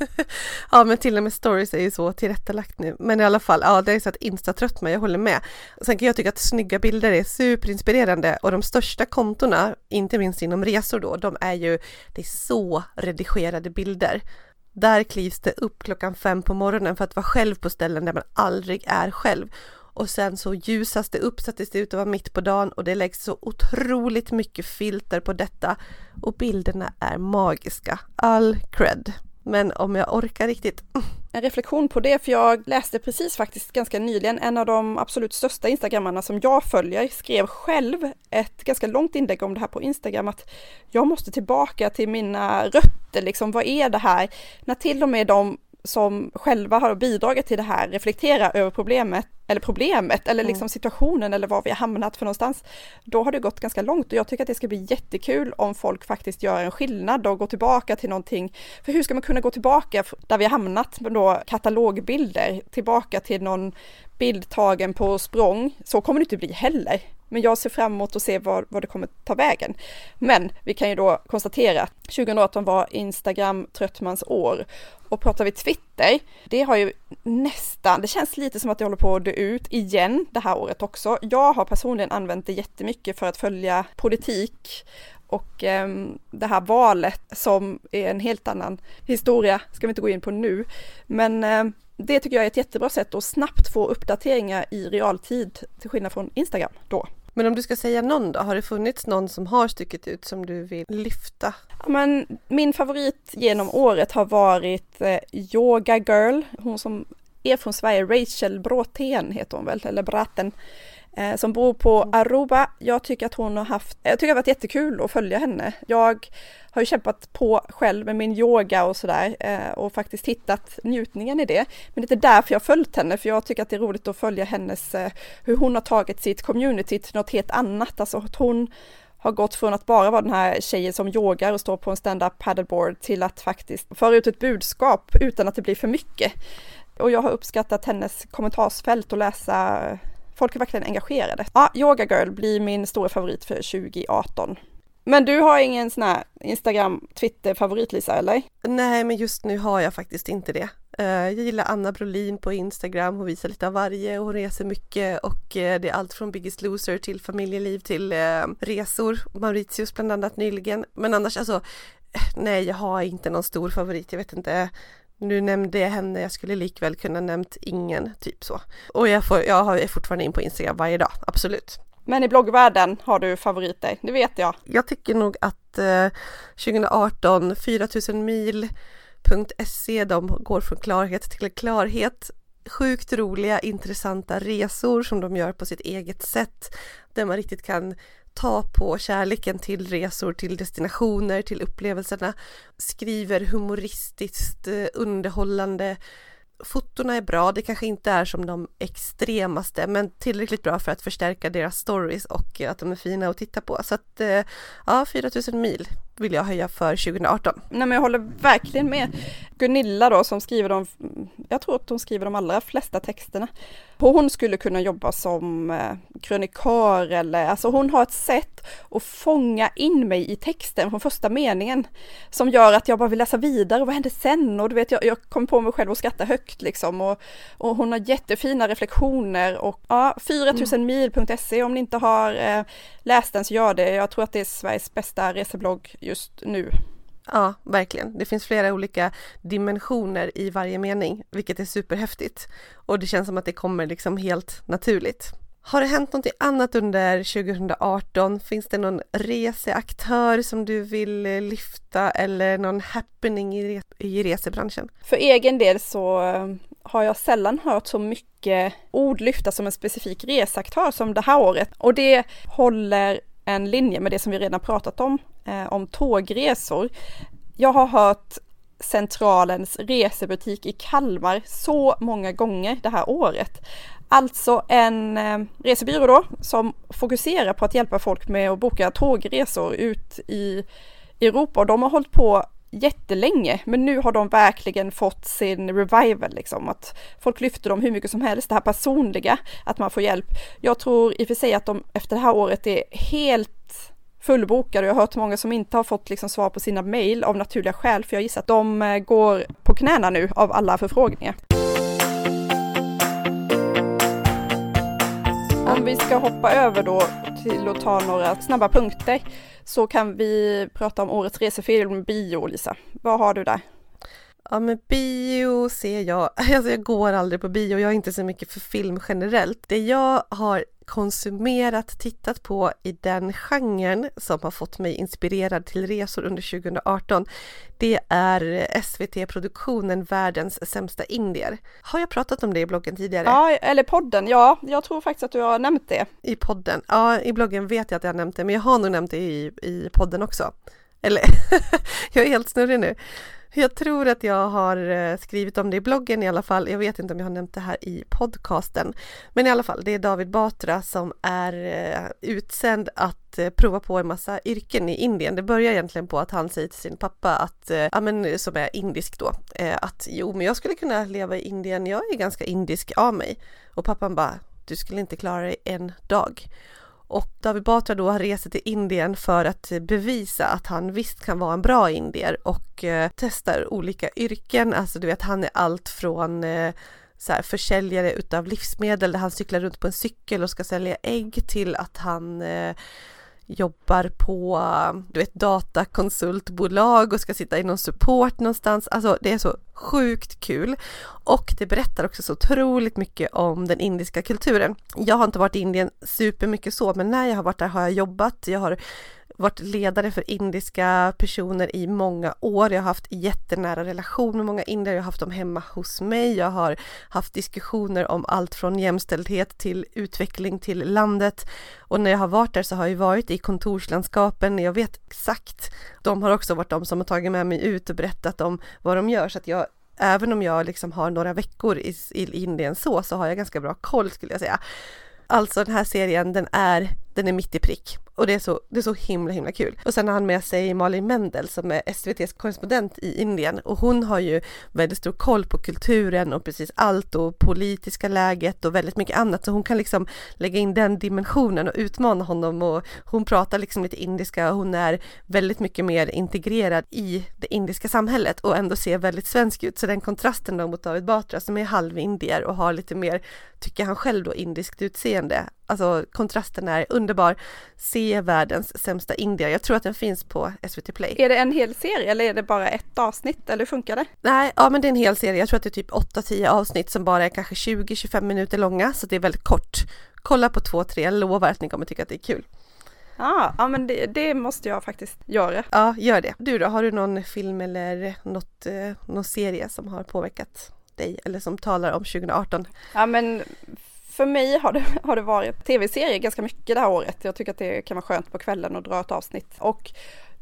ja, men till och med stories är ju så tillrättalagt nu. Men i alla fall, ja, det är så att Insta trött mig, jag håller med. Sen kan jag tycka att snygga bilder är superinspirerande och de största kontona, inte minst inom resor då, de är ju, det är så redigerade bilder. Där klivs det upp klockan fem på morgonen för att vara själv på ställen där man aldrig är själv och sen så ljusas det upp så att det ser ut att vara mitt på dagen och det läggs så otroligt mycket filter på detta och bilderna är magiska. All cred! Men om jag orkar riktigt. En reflektion på det, för jag läste precis faktiskt ganska nyligen en av de absolut största instagrammarna som jag följer skrev själv ett ganska långt inlägg om det här på Instagram att jag måste tillbaka till mina rötter, liksom vad är det här? När till och med de som själva har bidragit till det här reflektera över problemet, eller problemet, eller liksom situationen eller var vi har hamnat för någonstans, då har det gått ganska långt och jag tycker att det ska bli jättekul om folk faktiskt gör en skillnad och går tillbaka till någonting. För hur ska man kunna gå tillbaka där vi har hamnat med då katalogbilder, tillbaka till någon bild tagen på språng? Så kommer det inte bli heller. Men jag ser fram emot att se var, var det kommer ta vägen. Men vi kan ju då konstatera att 2018 var Instagram tröttmans år. Och pratar vi Twitter, det har ju nästan, det känns lite som att det håller på att dö ut igen det här året också. Jag har personligen använt det jättemycket för att följa politik och eh, det här valet som är en helt annan historia, ska vi inte gå in på nu. Men eh, det tycker jag är ett jättebra sätt att snabbt få uppdateringar i realtid till skillnad från Instagram då. Men om du ska säga någon då, har det funnits någon som har stuckit ut som du vill lyfta? Ja, men min favorit genom året har varit eh, Yoga Girl, hon som är från Sverige, Rachel Bråten heter hon väl, eller Braten eh, som bor på Aruba. Jag tycker att hon har haft, jag tycker det har varit jättekul att följa henne. Jag har ju kämpat på själv med min yoga och sådär eh, och faktiskt hittat njutningen i det. Men det är därför jag har följt henne, för jag tycker att det är roligt att följa hennes, eh, hur hon har tagit sitt community till något helt annat, alltså att hon har gått från att bara vara den här tjejen som yogar och står på en stand-up paddleboard till att faktiskt föra ut ett budskap utan att det blir för mycket. Och jag har uppskattat hennes kommentarsfält och läsa Folk är verkligen engagerade. Ja, Yoga Girl blir min stora favorit för 2018. Men du har ingen sån här Instagram, Twitter favorit Lisa eller? Nej, men just nu har jag faktiskt inte det. Eh, jag gillar Anna Brolin på Instagram, hon visar lite av varje och hon reser mycket och eh, det är allt från Biggest Loser till familjeliv till eh, resor, Mauritius bland annat nyligen. Men annars alltså, nej jag har inte någon stor favorit, jag vet inte nu nämnde jag henne, jag skulle likväl kunna nämnt ingen, typ så. Och jag, får, jag är fortfarande in på Instagram varje dag, absolut. Men i bloggvärlden har du favoriter, det vet jag. Jag tycker nog att eh, 2018, 4000 mil.se, de går från klarhet till klarhet. Sjukt roliga, intressanta resor som de gör på sitt eget sätt, där man riktigt kan ta på kärleken till resor, till destinationer, till upplevelserna. Skriver humoristiskt, eh, underhållande. Fotona är bra, det kanske inte är som de extremaste men tillräckligt bra för att förstärka deras stories och att de är fina att titta på. Så att eh, ja, 4000 mil vill jag höja för 2018. Nej men jag håller verkligen med Gunilla då som skriver de, jag tror att hon skriver de allra flesta texterna. Hon skulle kunna jobba som eh, krönikör eller, alltså hon har ett sätt att fånga in mig i texten från första meningen som gör att jag bara vill läsa vidare, vad händer sen? Och du vet, jag, jag kommer på mig själv och skratta högt liksom och, och hon har jättefina reflektioner och ja, 4000mil.se om ni inte har eh, läst den så gör det. Jag tror att det är Sveriges bästa reseblogg just nu. Ja, verkligen. Det finns flera olika dimensioner i varje mening, vilket är superhäftigt. Och det känns som att det kommer liksom helt naturligt. Har det hänt något annat under 2018? Finns det någon reseaktör som du vill eh, lyfta eller någon happening i, i resebranschen? För egen del så eh, har jag sällan hört så mycket ord lyftas som en specifik reseaktör som det här året. Och det håller en linje med det som vi redan pratat om, eh, om tågresor. Jag har hört Centralens resebutik i Kalmar så många gånger det här året. Alltså en eh, resebyrå då som fokuserar på att hjälpa folk med att boka tågresor ut i Europa och de har hållit på jättelänge, men nu har de verkligen fått sin revival liksom, att folk lyfter dem hur mycket som helst, det här personliga, att man får hjälp. Jag tror i och för sig att de efter det här året är helt fullbokade och jag har hört många som inte har fått liksom svar på sina mejl av naturliga skäl, för jag gissar att de eh, går på knäna nu av alla förfrågningar. Om vi ska hoppa över då till att ta några snabba punkter så kan vi prata om årets resefilm bio, Lisa. Vad har du där? Ja men bio ser jag, alltså jag går aldrig på bio, jag är inte så mycket för film generellt. Det jag har konsumerat, tittat på i den genren som har fått mig inspirerad till resor under 2018, det är SVT-produktionen Världens sämsta indier. Har jag pratat om det i bloggen tidigare? Ja, eller podden, ja, jag tror faktiskt att du har nämnt det. I podden? Ja, i bloggen vet jag att jag har nämnt det, men jag har nog nämnt det i, i podden också. Eller, jag är helt snurrig nu. Jag tror att jag har eh, skrivit om det i bloggen i alla fall. Jag vet inte om jag har nämnt det här i podcasten. Men i alla fall, det är David Batra som är eh, utsänd att eh, prova på en massa yrken i Indien. Det börjar egentligen på att han säger till sin pappa att, ja men som är indisk då, att jo men jag skulle kunna leva i Indien, jag är ganska indisk av mig. Och pappan bara, du skulle inte klara dig en dag. Och David Batra då har rest till Indien för att bevisa att han visst kan vara en bra indier och eh, testar olika yrken. Alltså du vet, han är allt från eh, så här, försäljare utav livsmedel där han cyklar runt på en cykel och ska sälja ägg till att han eh, jobbar på du vet, datakonsultbolag och ska sitta i någon support någonstans. Alltså det är så sjukt kul och det berättar också så otroligt mycket om den indiska kulturen. Jag har inte varit i Indien supermycket så, men när jag har varit där har jag jobbat. Jag har varit ledare för indiska personer i många år. Jag har haft jättenära relation med många indier. Jag har haft dem hemma hos mig. Jag har haft diskussioner om allt från jämställdhet till utveckling till landet. Och när jag har varit där så har jag varit i kontorslandskapen. Jag vet exakt. De har också varit de som har tagit med mig ut och berättat om vad de gör så att jag även om jag liksom har några veckor i, i Indien så, så har jag ganska bra koll skulle jag säga. Alltså den här serien, den är, den är mitt i prick och det är, så, det är så himla himla kul. Och sen har han med sig Malin Mendel som är SVTs korrespondent i Indien. Och hon har ju väldigt stor koll på kulturen och precis allt och politiska läget och väldigt mycket annat. Så hon kan liksom lägga in den dimensionen och utmana honom. Och hon pratar liksom lite indiska och hon är väldigt mycket mer integrerad i det indiska samhället och ändå ser väldigt svensk ut. Så den kontrasten då mot David Batra som är halvindier och har lite mer, tycker han själv då, indiskt utseende. Alltså kontrasten är underbar. Se världens sämsta indier. Jag tror att den finns på SVT Play. Är det en hel serie eller är det bara ett avsnitt eller hur funkar det? Nej, ja men det är en hel serie. Jag tror att det är typ 8-10 avsnitt som bara är kanske 20-25 minuter långa så det är väldigt kort. Kolla på 2-3, jag lovar att ni kommer tycka att det är kul. Ah, ja, men det, det, måste jag faktiskt göra. Ja, gör det. Du då, har du någon film eller något, eh, någon serie som har påverkat dig eller som talar om 2018? Ja, men för mig har det, har det varit tv-serier ganska mycket det här året. Jag tycker att det kan vara skönt på kvällen att dra ett avsnitt. Och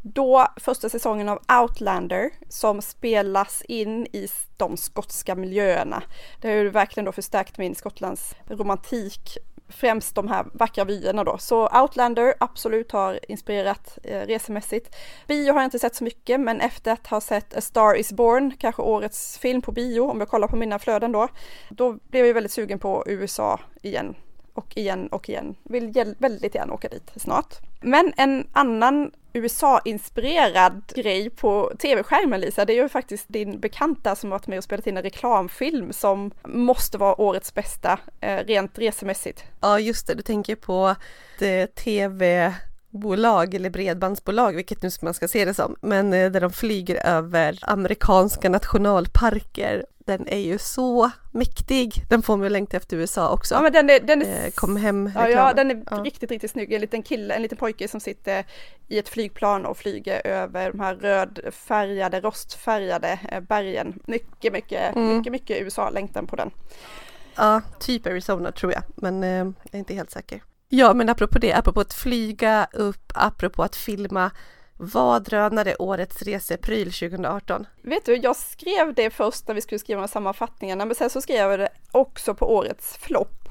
då första säsongen av Outlander som spelas in i de skotska miljöerna. Det har ju verkligen då förstärkt min Skottlands romantik främst de här vackra vyerna då. Så Outlander absolut har inspirerat eh, resemässigt. Bio har jag inte sett så mycket, men efter att ha sett A Star Is Born, kanske årets film på bio, om jag kollar på mina flöden då, då blev jag väldigt sugen på USA igen och igen och igen. Vill väldigt gärna åka dit snart. Men en annan USA-inspirerad grej på tv-skärmen Lisa, det är ju faktiskt din bekanta som varit med och spelat in en reklamfilm som måste vara årets bästa eh, rent resemässigt. Ja just det, du tänker på det tv bolag eller bredbandsbolag, vilket nu man ska se det som, men eh, där de flyger över amerikanska nationalparker. Den är ju så mäktig. Den får mig längta efter USA också. Ja, men den är, den är... Eh, kom hem ja, ja, den är ja. riktigt, riktigt snygg. En liten kille, en liten pojke som sitter i ett flygplan och flyger över de här rödfärgade, rostfärgade eh, bergen. Mycket, mycket, mm. mycket, mycket USA-längtan på den. Ja, typ Arizona tror jag, men jag är inte helt säker. Ja, men apropå det, apropå att flyga upp, apropå att filma, vad drönare årets resepryl 2018? Vet du, jag skrev det först när vi skulle skriva sammanfattningarna, men sen så skrev jag det också på årets flopp.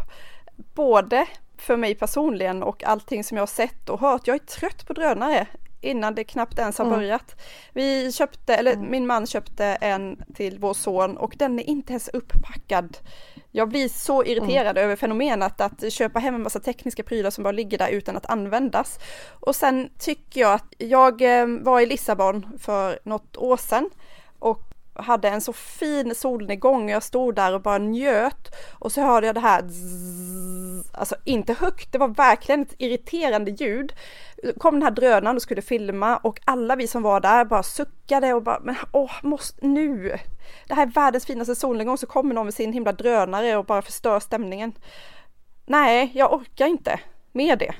Både för mig personligen och allting som jag har sett och hört. Jag är trött på drönare innan det knappt ens har mm. börjat. Vi köpte, eller mm. min man köpte en till vår son och den är inte ens upppackad. Jag blir så irriterad mm. över fenomenet att köpa hem en massa tekniska prylar som bara ligger där utan att användas. Och sen tycker jag att jag eh, var i Lissabon för något år sedan och hade en så fin solnedgång. Jag stod där och bara njöt och så hörde jag det här zzz, alltså inte högt, det var verkligen ett irriterande ljud kom den här drönaren och skulle filma och alla vi som var där bara suckade och bara, men åh, måste nu! Det här är världens finaste solnedgång så kommer någon med sin himla drönare och bara förstör stämningen. Nej, jag orkar inte med det.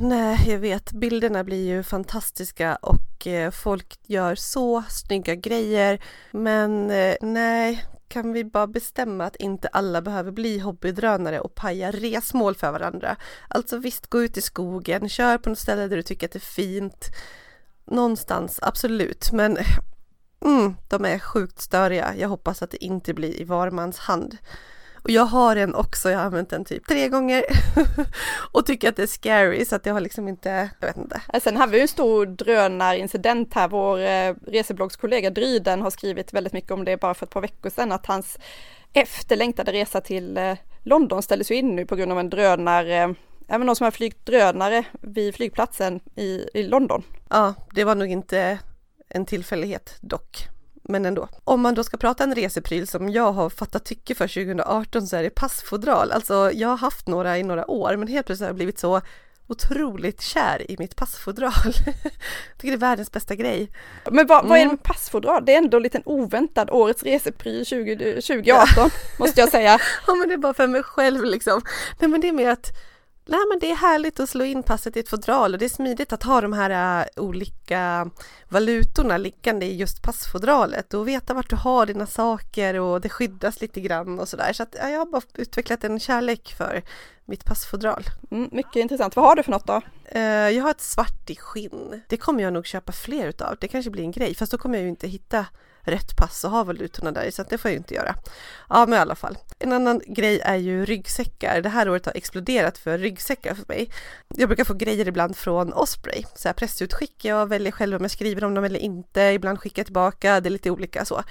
Nej, jag vet. Bilderna blir ju fantastiska och eh, folk gör så snygga grejer. Men eh, nej, kan vi bara bestämma att inte alla behöver bli hobbydrönare och paja resmål för varandra? Alltså visst, gå ut i skogen, kör på något ställe där du tycker att det är fint. Någonstans, absolut, men mm, de är sjukt störiga. Jag hoppas att det inte blir i var mans hand. Och jag har en också, jag har använt den typ tre gånger och tycker att det är scary så att jag har liksom inte, jag vet inte. Sen har vi ju en stor drönarincident här, vår eh, resebloggskollega Dryden har skrivit väldigt mycket om det bara för ett par veckor sedan, att hans efterlängtade resa till eh, London ställdes ju in nu på grund av en drönare Även någon som har flygt drönare vid flygplatsen i, i London. Ja, det var nog inte en tillfällighet dock men ändå. Om man då ska prata en resepryl som jag har fattat tycke för 2018 så är det passfodral. Alltså jag har haft några i några år men helt plötsligt har jag blivit så otroligt kär i mitt passfodral. jag tycker det är världens bästa grej. Men vad, vad är det mm. med passfodral? Det är ändå en liten oväntad årets resepryl 20, 2018 måste jag säga. ja men det är bara för mig själv liksom. Nej men det är mer att Nej men det är härligt att slå in passet i ett fodral och det är smidigt att ha de här uh, olika valutorna liggande i just passfodralet och veta vart du har dina saker och det skyddas lite grann och sådär. Så att ja, jag har bara utvecklat en kärlek för mitt passfodral. Mm, mycket intressant. Vad har du för något då? Uh, jag har ett svart i skinn. Det kommer jag nog köpa fler utav. Det kanske blir en grej, fast då kommer jag ju inte hitta rätt pass och ha valutorna där i så att det får jag inte göra. Ja men i alla fall. En annan grej är ju ryggsäckar. Det här året har exploderat för ryggsäckar för mig. Jag brukar få grejer ibland från Osprey, så här pressutskick. Jag väljer själv om jag skriver om dem eller inte. Ibland skickar jag tillbaka, det är lite olika så.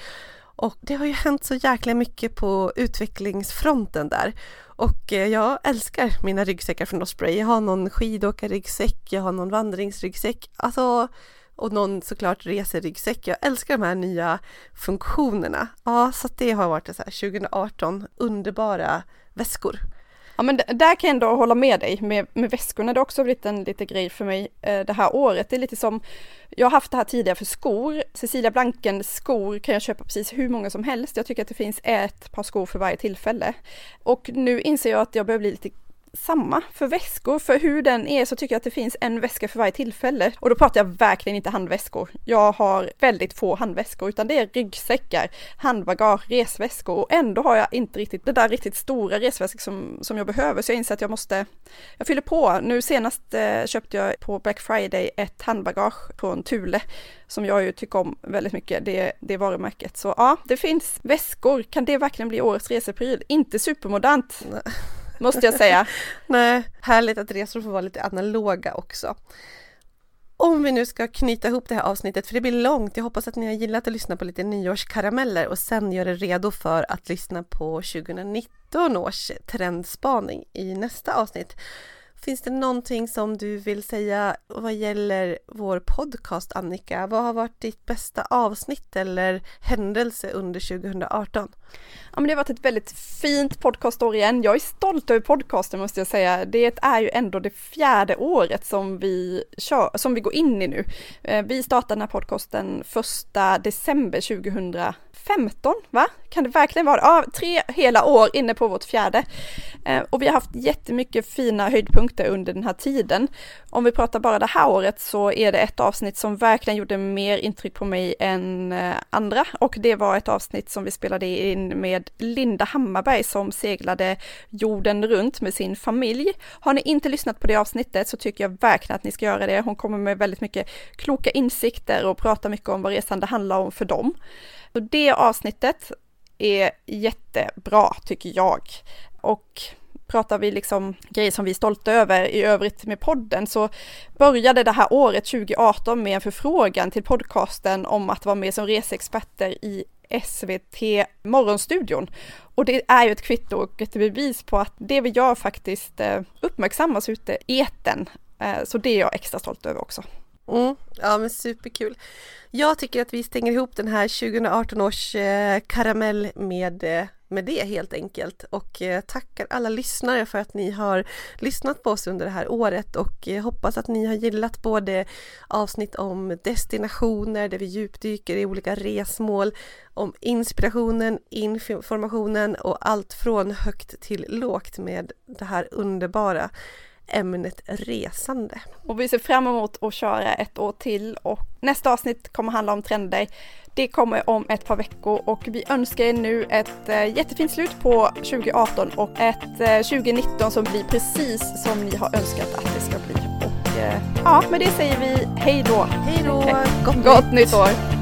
Och det har ju hänt så jäkla mycket på utvecklingsfronten där. Och eh, jag älskar mina ryggsäckar från Osprey. Jag har någon skidåkarryggsäck, jag har någon vandringsryggsäck, alltså och någon såklart reseryggsäck. Jag älskar de här nya funktionerna. Ja, så det har varit så här 2018 underbara väskor. Ja men där kan jag ändå hålla med dig med, med väskorna. Det har också blivit en liten grej för mig eh, det här året. Det är lite som, jag har haft det här tidigare för skor. Cecilia Blankens skor kan jag köpa precis hur många som helst. Jag tycker att det finns ett par skor för varje tillfälle. Och nu inser jag att jag börjar bli lite samma för väskor. För hur den är så tycker jag att det finns en väska för varje tillfälle. Och då pratar jag verkligen inte handväskor. Jag har väldigt få handväskor utan det är ryggsäckar, handbagage, resväskor och ändå har jag inte riktigt det där riktigt stora resväskor som, som jag behöver. Så jag inser att jag måste, jag fyller på. Nu senast eh, köpte jag på Black Friday ett handbagage från Thule som jag ju tycker om väldigt mycket, det, det varumärket. Så ja, det finns väskor. Kan det verkligen bli årets resepryl? Inte supermodernt. Nej måste jag säga. Nej, härligt att resor får vara lite analoga också. Om vi nu ska knyta ihop det här avsnittet, för det blir långt. Jag hoppas att ni har gillat att lyssna på lite nyårskarameller och sen gör er redo för att lyssna på 2019 års trendspaning i nästa avsnitt. Finns det någonting som du vill säga vad gäller vår podcast Annika? Vad har varit ditt bästa avsnitt eller händelse under 2018? Ja men det har varit ett väldigt fint podcastår igen. Jag är stolt över podcasten måste jag säga. Det är ju ändå det fjärde året som vi, kör, som vi går in i nu. Eh, vi startade den här podcasten första december 2000 15, va? Kan det verkligen vara det? Ja, tre hela år inne på vårt fjärde. Eh, och vi har haft jättemycket fina höjdpunkter under den här tiden. Om vi pratar bara det här året så är det ett avsnitt som verkligen gjorde mer intryck på mig än eh, andra och det var ett avsnitt som vi spelade in med Linda Hammarberg som seglade jorden runt med sin familj. Har ni inte lyssnat på det avsnittet så tycker jag verkligen att ni ska göra det. Hon kommer med väldigt mycket kloka insikter och pratar mycket om vad resan det handlar om för dem. Så det avsnittet är jättebra tycker jag. Och pratar vi liksom grejer som vi är stolta över i övrigt med podden så började det här året 2018 med en förfrågan till podcasten om att vara med som reseexperter i SVT Morgonstudion. Och det är ju ett kvitto och ett bevis på att det vi gör faktiskt eh, uppmärksammas ute i eten. Eh, så det är jag extra stolt över också. Mm, ja men superkul. Jag tycker att vi stänger ihop den här 2018 års eh, karamell med, eh, med det helt enkelt. Och eh, tackar alla lyssnare för att ni har lyssnat på oss under det här året. Och hoppas att ni har gillat både avsnitt om destinationer där vi djupdyker i olika resmål, om inspirationen, informationen och allt från högt till lågt med det här underbara ämnet resande. Och vi ser fram emot att köra ett år till och nästa avsnitt kommer handla om trender. Det kommer om ett par veckor och vi önskar er nu ett äh, jättefint slut på 2018 och ett äh, eh, 2019 som blir precis som ni har önskat att det ska bli. Och äh, ja, med det säger vi hej då! Hej då! Gott, Gott nytt år!